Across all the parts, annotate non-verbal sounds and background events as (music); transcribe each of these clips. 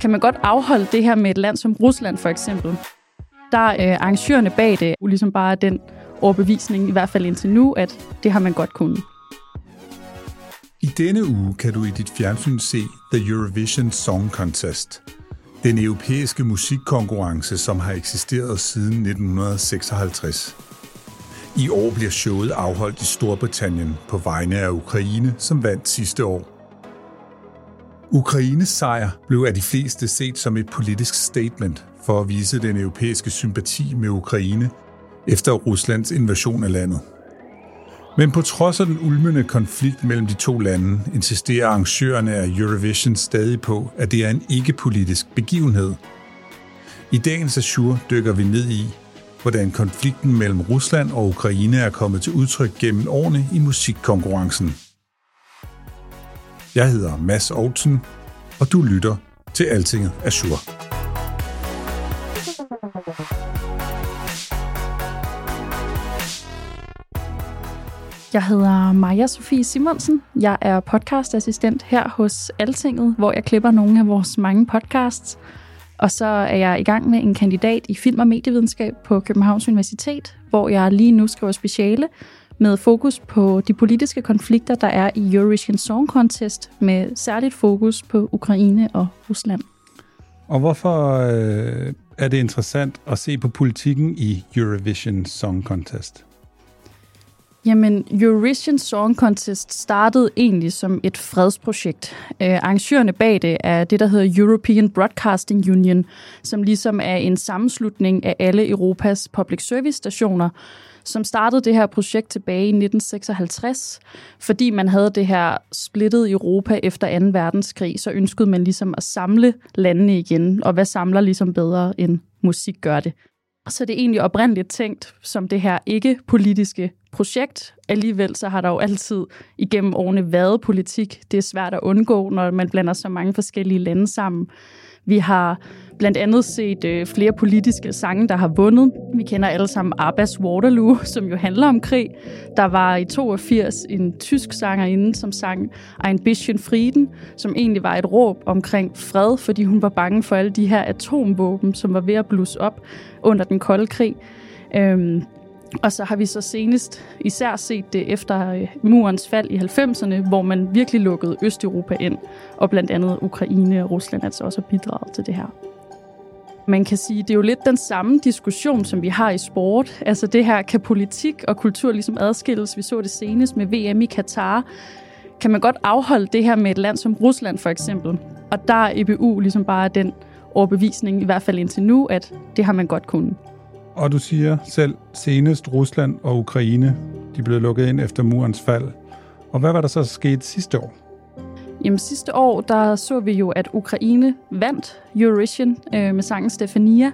Kan man godt afholde det her med et land som Rusland for eksempel? Der er øh, arrangørerne bag det jo ligesom bare den overbevisning, i hvert fald indtil nu, at det har man godt kunnet. I denne uge kan du i dit fjernsyn se The Eurovision Song Contest. Den europæiske musikkonkurrence, som har eksisteret siden 1956. I år bliver showet afholdt i Storbritannien på vegne af Ukraine, som vandt sidste år. Ukraines sejr blev af de fleste set som et politisk statement for at vise den europæiske sympati med Ukraine efter Ruslands invasion af landet. Men på trods af den ulmende konflikt mellem de to lande, insisterer arrangørerne af Eurovision stadig på, at det er en ikke-politisk begivenhed. I dagens Azure dykker vi ned i, hvordan konflikten mellem Rusland og Ukraine er kommet til udtryk gennem årene i musikkonkurrencen. Jeg hedder Mads Olsen, og du lytter til Altinget Azure. Jeg hedder Maja Sofie Simonsen. Jeg er podcastassistent her hos Altinget, hvor jeg klipper nogle af vores mange podcasts. Og så er jeg i gang med en kandidat i film- og medievidenskab på Københavns Universitet, hvor jeg lige nu skriver speciale med fokus på de politiske konflikter, der er i Eurovision Song Contest, med særligt fokus på Ukraine og Rusland. Og hvorfor øh, er det interessant at se på politikken i Eurovision Song Contest? Jamen, Eurovision Song Contest startede egentlig som et fredsprojekt. Øh, arrangørerne bag det er det, der hedder European Broadcasting Union, som ligesom er en sammenslutning af alle Europas public service stationer, som startede det her projekt tilbage i 1956, fordi man havde det her splittet Europa efter 2. verdenskrig, så ønskede man ligesom at samle landene igen, og hvad samler ligesom bedre end musik gør det. Så det er egentlig oprindeligt tænkt som det her ikke-politiske projekt. Alligevel så har der jo altid igennem årene været politik. Det er svært at undgå, når man blander så mange forskellige lande sammen. Vi har blandt andet set øh, flere politiske sange, der har vundet. Vi kender alle sammen Abbas Waterloo, (laughs) som jo handler om krig. Der var i 82 en tysk sangerinde, som sang Ein bisschen Frieden, som egentlig var et råb omkring fred, fordi hun var bange for alle de her atomvåben, som var ved at blusse op under den kolde krig. Øhm, og så har vi så senest især set det efter øh, murens fald i 90'erne, hvor man virkelig lukkede Østeuropa ind, og blandt andet Ukraine og Rusland altså også har bidraget til det her. Man kan sige, det er jo lidt den samme diskussion, som vi har i sport. Altså det her, kan politik og kultur ligesom adskilles? Vi så det senest med VM i Katar. Kan man godt afholde det her med et land som Rusland for eksempel? Og der er EBU ligesom bare den overbevisning, i hvert fald indtil nu, at det har man godt kunnet. Og du siger selv, senest Rusland og Ukraine, de blev lukket ind efter murens fald. Og hvad var der så sket sidste år? Jamen sidste år, der så vi jo, at Ukraine vandt Eurovision øh, med sangen Stefania.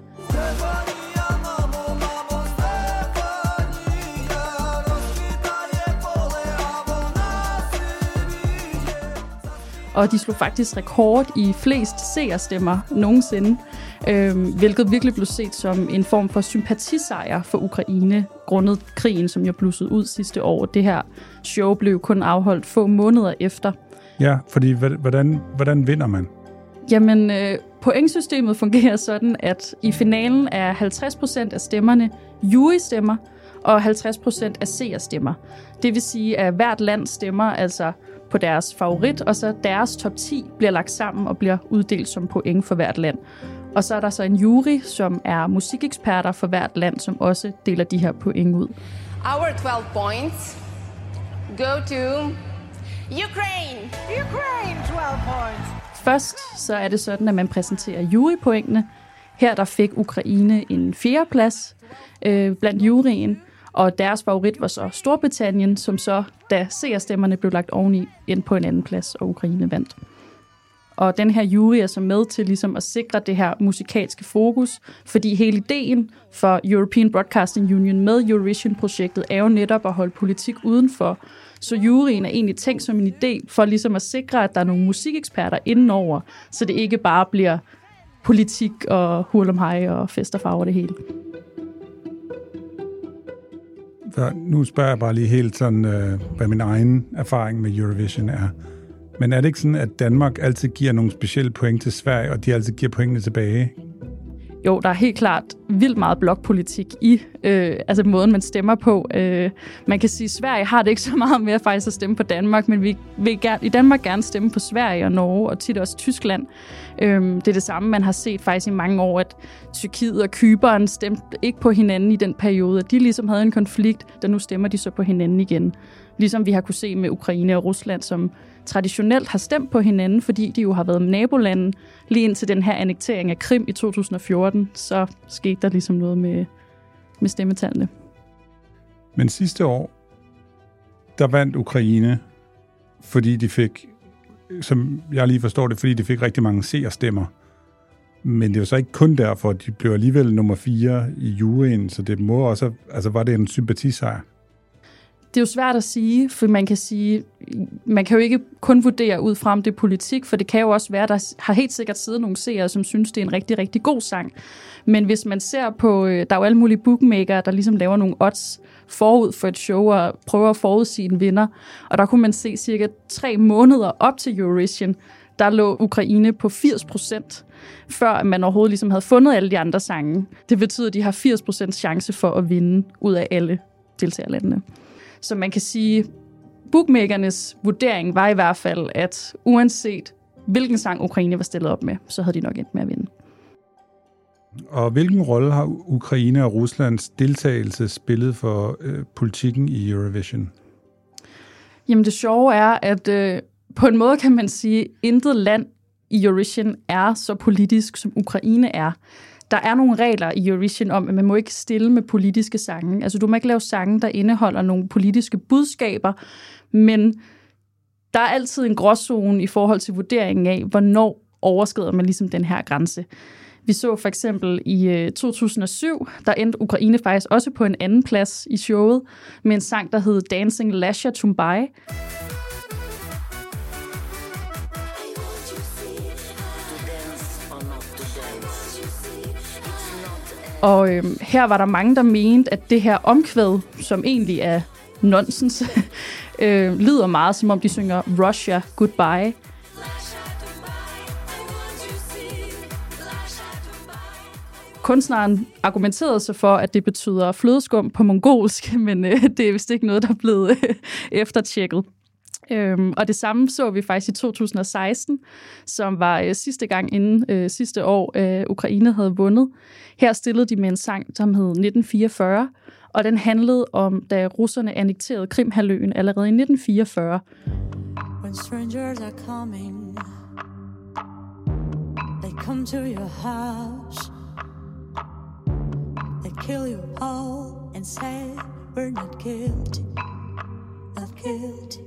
Og de slog faktisk rekord i flest seerstemmer nogensinde, øh, hvilket virkelig blev set som en form for sympatisejr for Ukraine, grundet krigen, som jo blussede ud sidste år. Det her show blev kun afholdt få måneder efter. Ja, fordi hvordan, hvordan vinder man? Jamen, øh, pointsystemet fungerer sådan, at i finalen er 50% af stemmerne jury-stemmer, og 50% af seerstemmer. Det vil sige, at hvert land stemmer altså på deres favorit, og så deres top 10 bliver lagt sammen og bliver uddelt som point for hvert land. Og så er der så en jury, som er musikeksperter for hvert land, som også deler de her point ud. Our 12 points go to Ukraine. Ukraine, 12 points. Først så er det sådan, at man præsenterer jurypointene. Her der fik Ukraine en fjerdeplads øh, blandt juryen, Og deres favorit var så Storbritannien, som så, da seerstemmerne blev lagt oveni, ind på en anden plads, og Ukraine vandt. Og den her jury er så med til ligesom at sikre det her musikalske fokus, fordi hele ideen for European Broadcasting Union med Eurovision-projektet er jo netop at holde politik udenfor. Så juryen er egentlig tænkt som en idé for ligesom at sikre, at der er nogle musikeksperter indenover, så det ikke bare bliver politik og hurlumhej og fest og farver det hele. Så nu spørger jeg bare lige helt sådan, øh, hvad min egen erfaring med Eurovision er. Men er det ikke sådan, at Danmark altid giver nogle specielle point til Sverige, og de altid giver pointene tilbage? Jo, der er helt klart vildt meget blokpolitik i øh, altså måden, man stemmer på. Øh, man kan sige, at Sverige har det ikke så meget med faktisk at stemme på Danmark, men vi vil gerne, i Danmark gerne stemme på Sverige og Norge, og tit også Tyskland. Øh, det er det samme, man har set faktisk i mange år, at Tyrkiet og Kyberen stemte ikke på hinanden i den periode. De ligesom havde en konflikt, der nu stemmer de så på hinanden igen. Ligesom vi har kunne se med Ukraine og Rusland, som traditionelt har stemt på hinanden, fordi de jo har været nabolande lige indtil den her annektering af Krim i 2014, så skete der ligesom noget med, med stemmetallene. Men sidste år, der vandt Ukraine, fordi de fik, som jeg lige forstår det, fordi de fik rigtig mange seerstemmer. Men det jo så ikke kun derfor, de blev alligevel nummer 4 i juryen, så det må også, altså var det en sympatisejr? det er jo svært at sige, for man kan sige, man kan jo ikke kun vurdere ud fra, om det er politik, for det kan jo også være, der har helt sikkert siddet nogle seere, som synes, det er en rigtig, rigtig god sang. Men hvis man ser på, øh, der er jo alle mulige bookmaker, der ligesom laver nogle odds forud for et show og prøver at forudsige en vinder. Og der kunne man se cirka tre måneder op til Eurovision, der lå Ukraine på 80 procent, før man overhovedet ligesom havde fundet alle de andre sange. Det betyder, at de har 80 procent chance for at vinde ud af alle deltagerlandene. Så man kan sige, bookmakernes vurdering var i hvert fald, at uanset hvilken sang Ukraine var stillet op med, så havde de nok endt med at vinde. Og hvilken rolle har Ukraine og Ruslands deltagelse spillet for øh, politikken i Eurovision? Jamen det sjove er, at øh, på en måde kan man sige, at intet land i Eurovision er så politisk, som Ukraine er der er nogle regler i Eurovision om, at man må ikke stille med politiske sange. Altså, du må ikke lave sange, der indeholder nogle politiske budskaber, men der er altid en gråzone i forhold til vurderingen af, hvornår overskrider man ligesom den her grænse. Vi så for eksempel i øh, 2007, der endte Ukraine faktisk også på en anden plads i showet med en sang, der hed Dancing Lasha Tumbai. Og øh, her var der mange, der mente, at det her omkvæd, som egentlig er nonsens, (laughs) øh, lyder meget som om de synger Russia Goodbye. Kunstneren argumenterede sig for, at det betyder flødeskum på mongolsk, (laughs) men øh, det er vist ikke noget, der er blevet øh, eftertjekket. Øhm, og det samme så vi faktisk i 2016, som var øh, sidste gang inden øh, sidste år, øh, Ukraine havde vundet. Her stillede de med en sang, som hed 1944, og den handlede om, da russerne annekterede Krimhaløen allerede i 1944. When strangers are coming, they come to your house, they kill you all and say we're not guilty, not guilty.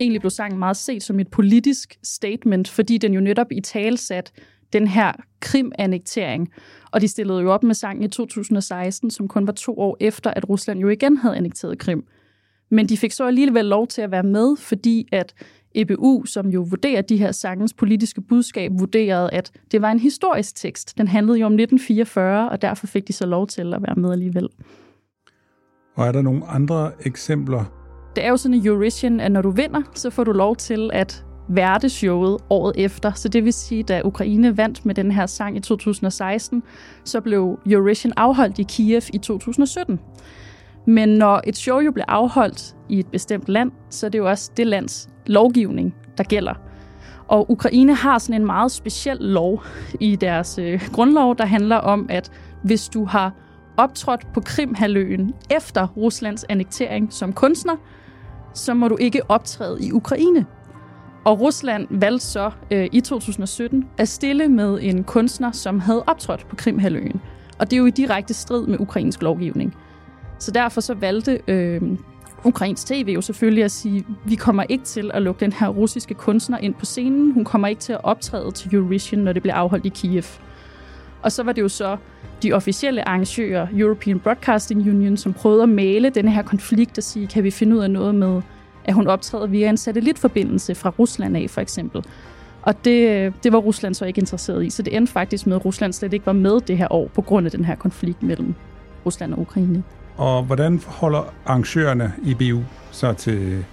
Egentlig blev sangen meget set som et politisk statement, fordi den jo netop i talsat den her Krim-annektering. Og de stillede jo op med sangen i 2016, som kun var to år efter, at Rusland jo igen havde annekteret Krim. Men de fik så alligevel lov til at være med, fordi at EBU, som jo vurderer de her sangens politiske budskab, vurderede, at det var en historisk tekst. Den handlede jo om 1944, og derfor fik de så lov til at være med alligevel. Og er der nogle andre eksempler? Det er jo sådan i Eurovision, at når du vinder, så får du lov til at showet året efter. Så det vil sige, da Ukraine vandt med den her sang i 2016, så blev Eurovision afholdt i Kiev i 2017. Men når et show jo bliver afholdt i et bestemt land, så er det jo også det lands lovgivning, der gælder. Og Ukraine har sådan en meget speciel lov i deres øh, grundlov, der handler om, at hvis du har optrådt på Krimhaløen efter Ruslands annektering som kunstner, så må du ikke optræde i Ukraine. Og Rusland valgte så øh, i 2017 at stille med en kunstner, som havde optrådt på Krimhaløen. Og det er jo i direkte strid med ukrainsk lovgivning. Så derfor så valgte øh, ukrainsk tv jo selvfølgelig at sige, vi kommer ikke til at lukke den her russiske kunstner ind på scenen. Hun kommer ikke til at optræde til Eurovision, når det bliver afholdt i Kiev. Og så var det jo så de officielle arrangører, European Broadcasting Union, som prøvede at male den her konflikt og sige, kan vi finde ud af noget med, at hun optræder via en satellitforbindelse fra Rusland af, for eksempel. Og det, det var Rusland så ikke interesseret i, så det endte faktisk med, at Rusland slet ikke var med det her år, på grund af den her konflikt mellem Rusland og Ukraine. Og hvordan forholder arrangørerne i BU så til...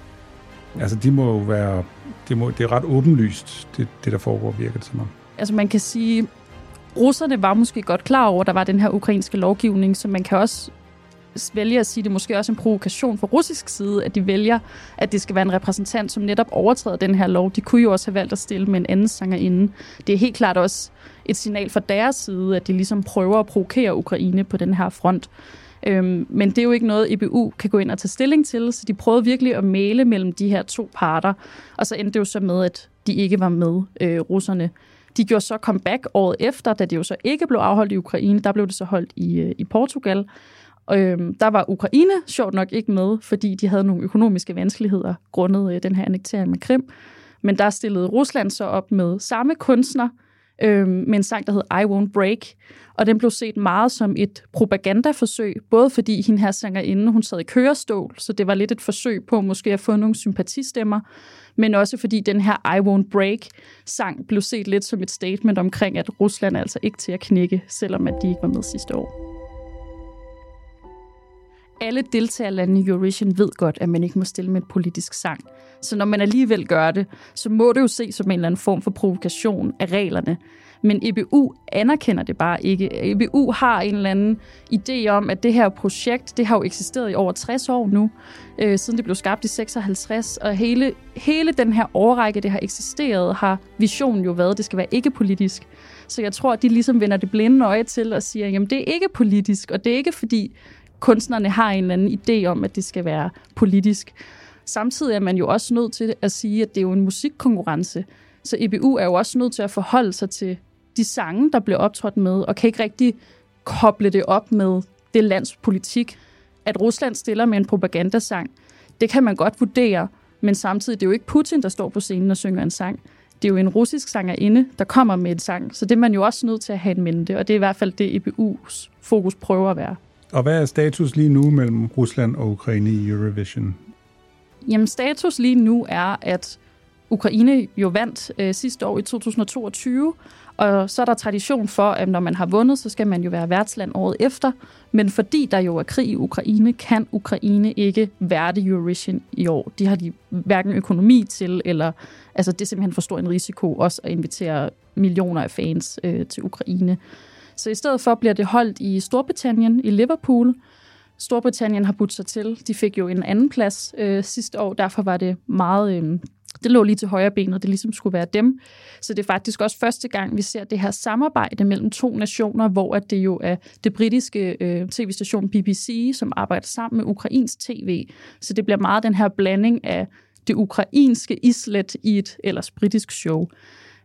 Altså, de må jo være... Det, må, det er ret åbenlyst, det, det der foregår, virker det som om. Altså, man kan sige, russerne var måske godt klar over, at der var den her ukrainske lovgivning, så man kan også vælge at sige, at det måske også en provokation fra russisk side, at de vælger, at det skal være en repræsentant, som netop overtræder den her lov. De kunne jo også have valgt at stille med en anden sanger inden. Det er helt klart også et signal fra deres side, at de ligesom prøver at provokere Ukraine på den her front. Øhm, men det er jo ikke noget, EBU kan gå ind og tage stilling til, så de prøvede virkelig at male mellem de her to parter, og så endte det jo så med, at de ikke var med, øh, russerne. De gjorde så comeback året efter, da det jo så ikke blev afholdt i Ukraine, der blev det så holdt i, øh, i Portugal, Øhm, der var Ukraine sjovt nok ikke med, fordi de havde nogle økonomiske vanskeligheder grundet øh, den her annektering med Krim. Men der stillede Rusland så op med samme kunstner, øh, med en sang, der hed I Won't Break. Og den blev set meget som et propagandaforsøg, både fordi hende her sangerinde, hun sad i kørestol, så det var lidt et forsøg på måske at få nogle sympatistemmer, men også fordi den her I Won't Break sang blev set lidt som et statement omkring, at Rusland er altså ikke til at knække, selvom at de ikke var med sidste år alle deltagerlande i Eurovision ved godt, at man ikke må stille med et politisk sang. Så når man alligevel gør det, så må det jo se som en eller anden form for provokation af reglerne. Men EBU anerkender det bare ikke. EBU har en eller anden idé om, at det her projekt, det har jo eksisteret i over 60 år nu, øh, siden det blev skabt i 56, og hele, hele den her årrække, det har eksisteret, har visionen jo været, at det skal være ikke politisk. Så jeg tror, at de ligesom vender det blinde øje til og siger, jamen det er ikke politisk, og det er ikke fordi kunstnerne har en eller anden idé om, at det skal være politisk. Samtidig er man jo også nødt til at sige, at det er jo en musikkonkurrence. Så EBU er jo også nødt til at forholde sig til de sange, der bliver optrådt med, og kan ikke rigtig koble det op med det lands politik. At Rusland stiller med en propagandasang, det kan man godt vurdere, men samtidig det er jo ikke Putin, der står på scenen og synger en sang. Det er jo en russisk sangerinde, der kommer med en sang, så det er man jo også nødt til at have en mente, og det er i hvert fald det, EBU's fokus prøver at være. Og hvad er status lige nu mellem Rusland og Ukraine i Eurovision? Jamen, status lige nu er, at Ukraine jo vandt øh, sidste år i 2022, og så er der tradition for, at når man har vundet, så skal man jo være værtsland året efter. Men fordi der jo er krig i Ukraine, kan Ukraine ikke værte Eurovision i år. De har de hverken økonomi til, eller altså det er simpelthen for stor en risiko også at invitere millioner af fans øh, til Ukraine. Så i stedet for bliver det holdt i Storbritannien, i Liverpool. Storbritannien har budt sig til. De fik jo en anden plads øh, sidste år, derfor var det meget... Øh, det lå lige til højre benet, det ligesom skulle være dem. Så det er faktisk også første gang, vi ser det her samarbejde mellem to nationer, hvor at det jo er det britiske øh, tv-station BBC, som arbejder sammen med ukrainsk tv. Så det bliver meget den her blanding af det ukrainske islet i et ellers britisk show.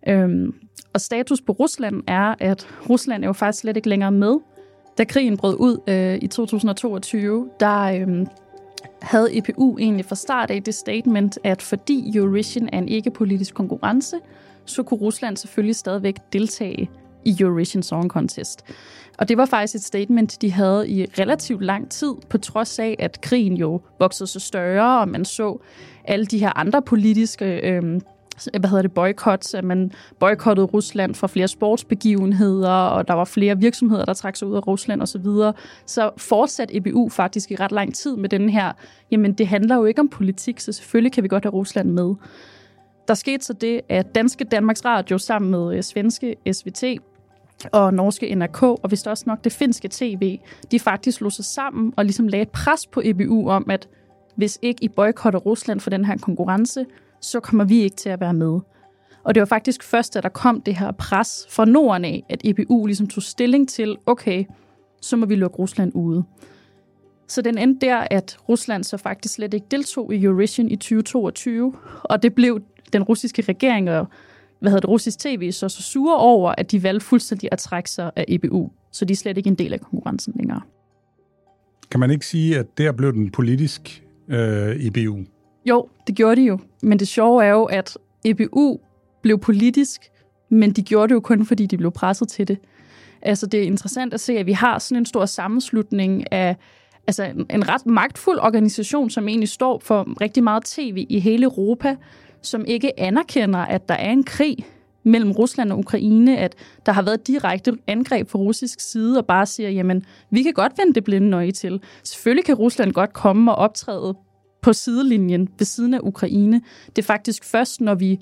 Øhm, og status på Rusland er, at Rusland er jo faktisk slet ikke længere med. Da krigen brød ud øh, i 2022, der øh, havde EPU egentlig fra start af det statement, at fordi Eurovision er en ikke-politisk konkurrence, så kunne Rusland selvfølgelig stadigvæk deltage i Eurovision Song Contest. Og det var faktisk et statement, de havde i relativt lang tid, på trods af, at krigen jo voksede så større, og man så alle de her andre politiske øh, hvad hedder det, boykots, at man boykottede Rusland for flere sportsbegivenheder, og der var flere virksomheder, der trak sig ud af Rusland osv., så, så fortsatte EBU faktisk i ret lang tid med den her, jamen det handler jo ikke om politik, så selvfølgelig kan vi godt have Rusland med. Der skete så det, at danske Danmarks Radio sammen med øh, svenske SVT og norske NRK, og vist også nok det finske TV, de faktisk slog sig sammen og ligesom lagde et pres på EBU om, at hvis ikke I boykotter Rusland for den her konkurrence, så kommer vi ikke til at være med. Og det var faktisk først, da der kom det her pres fra Norden af, at EBU ligesom tog stilling til, okay, så må vi lukke Rusland ude. Så den endte der, at Rusland så faktisk slet ikke deltog i Eurovision i 2022, og det blev den russiske regering og hvad hedder det, russisk tv så, så sure over, at de valgte fuldstændig at trække sig af EBU, så de er slet ikke en del af konkurrencen længere. Kan man ikke sige, at der blev den politisk øh, EBU? Jo, det gjorde de jo. Men det sjove er jo, at EBU blev politisk, men de gjorde det jo kun, fordi de blev presset til det. Altså, det er interessant at se, at vi har sådan en stor sammenslutning af altså en, en ret magtfuld organisation, som egentlig står for rigtig meget tv i hele Europa, som ikke anerkender, at der er en krig mellem Rusland og Ukraine, at der har været direkte angreb fra russisk side, og bare siger, jamen, vi kan godt vende det blinde nøje til. Selvfølgelig kan Rusland godt komme og optræde på sidelinjen ved siden af Ukraine. Det er faktisk først, når vi,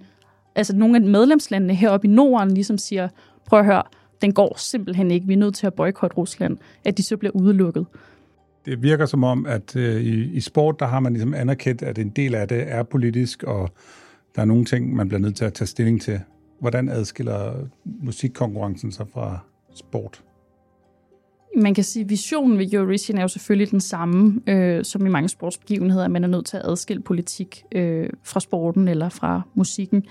altså nogle af medlemslandene heroppe i Norden, ligesom siger, prøv at høre, den går simpelthen ikke, vi er nødt til at boykotte Rusland, at de så bliver udelukket. Det virker som om, at øh, i, i sport, der har man ligesom anerkendt, at en del af det er politisk, og der er nogle ting, man bliver nødt til at tage stilling til. Hvordan adskiller musikkonkurrencen sig fra sport? Man kan sige, at visionen ved Eurovision er jo selvfølgelig den samme, øh, som i mange sportsbegivenheder, at man er nødt til at adskille politik øh, fra sporten eller fra musikken.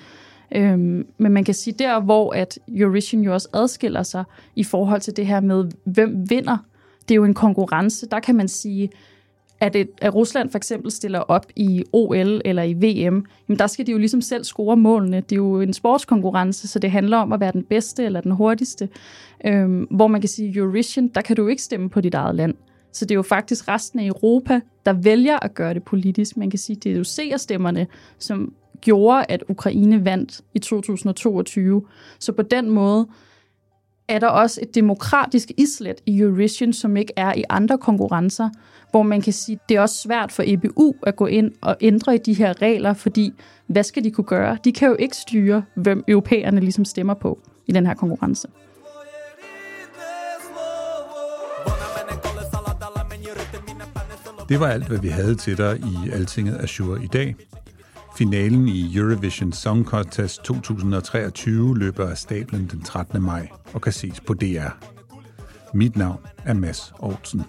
Øhm, men man kan sige, der hvor at Eurovision jo også adskiller sig i forhold til det her med, hvem vinder. Det er jo en konkurrence. Der kan man sige, at, et, at Rusland for eksempel stiller op i OL eller i VM, jamen der skal de jo ligesom selv score målene. Det er jo en sportskonkurrence, så det handler om at være den bedste eller den hurtigste. Øhm, hvor man kan sige, Eurovision, der kan du ikke stemme på dit eget land. Så det er jo faktisk resten af Europa, der vælger at gøre det politisk. Man kan sige, det er jo seerstemmerne, som gjorde, at Ukraine vandt i 2022. Så på den måde er der også et demokratisk islet i Eurovision, som ikke er i andre konkurrencer hvor man kan sige, det er også svært for EBU at gå ind og ændre i de her regler, fordi hvad skal de kunne gøre? De kan jo ikke styre, hvem europæerne ligesom stemmer på i den her konkurrence. Det var alt, hvad vi havde til dig i Altinget Azure i dag. Finalen i Eurovision Song Contest 2023 løber af stablen den 13. maj og kan ses på DR. Mit navn er Mads Aarhusen.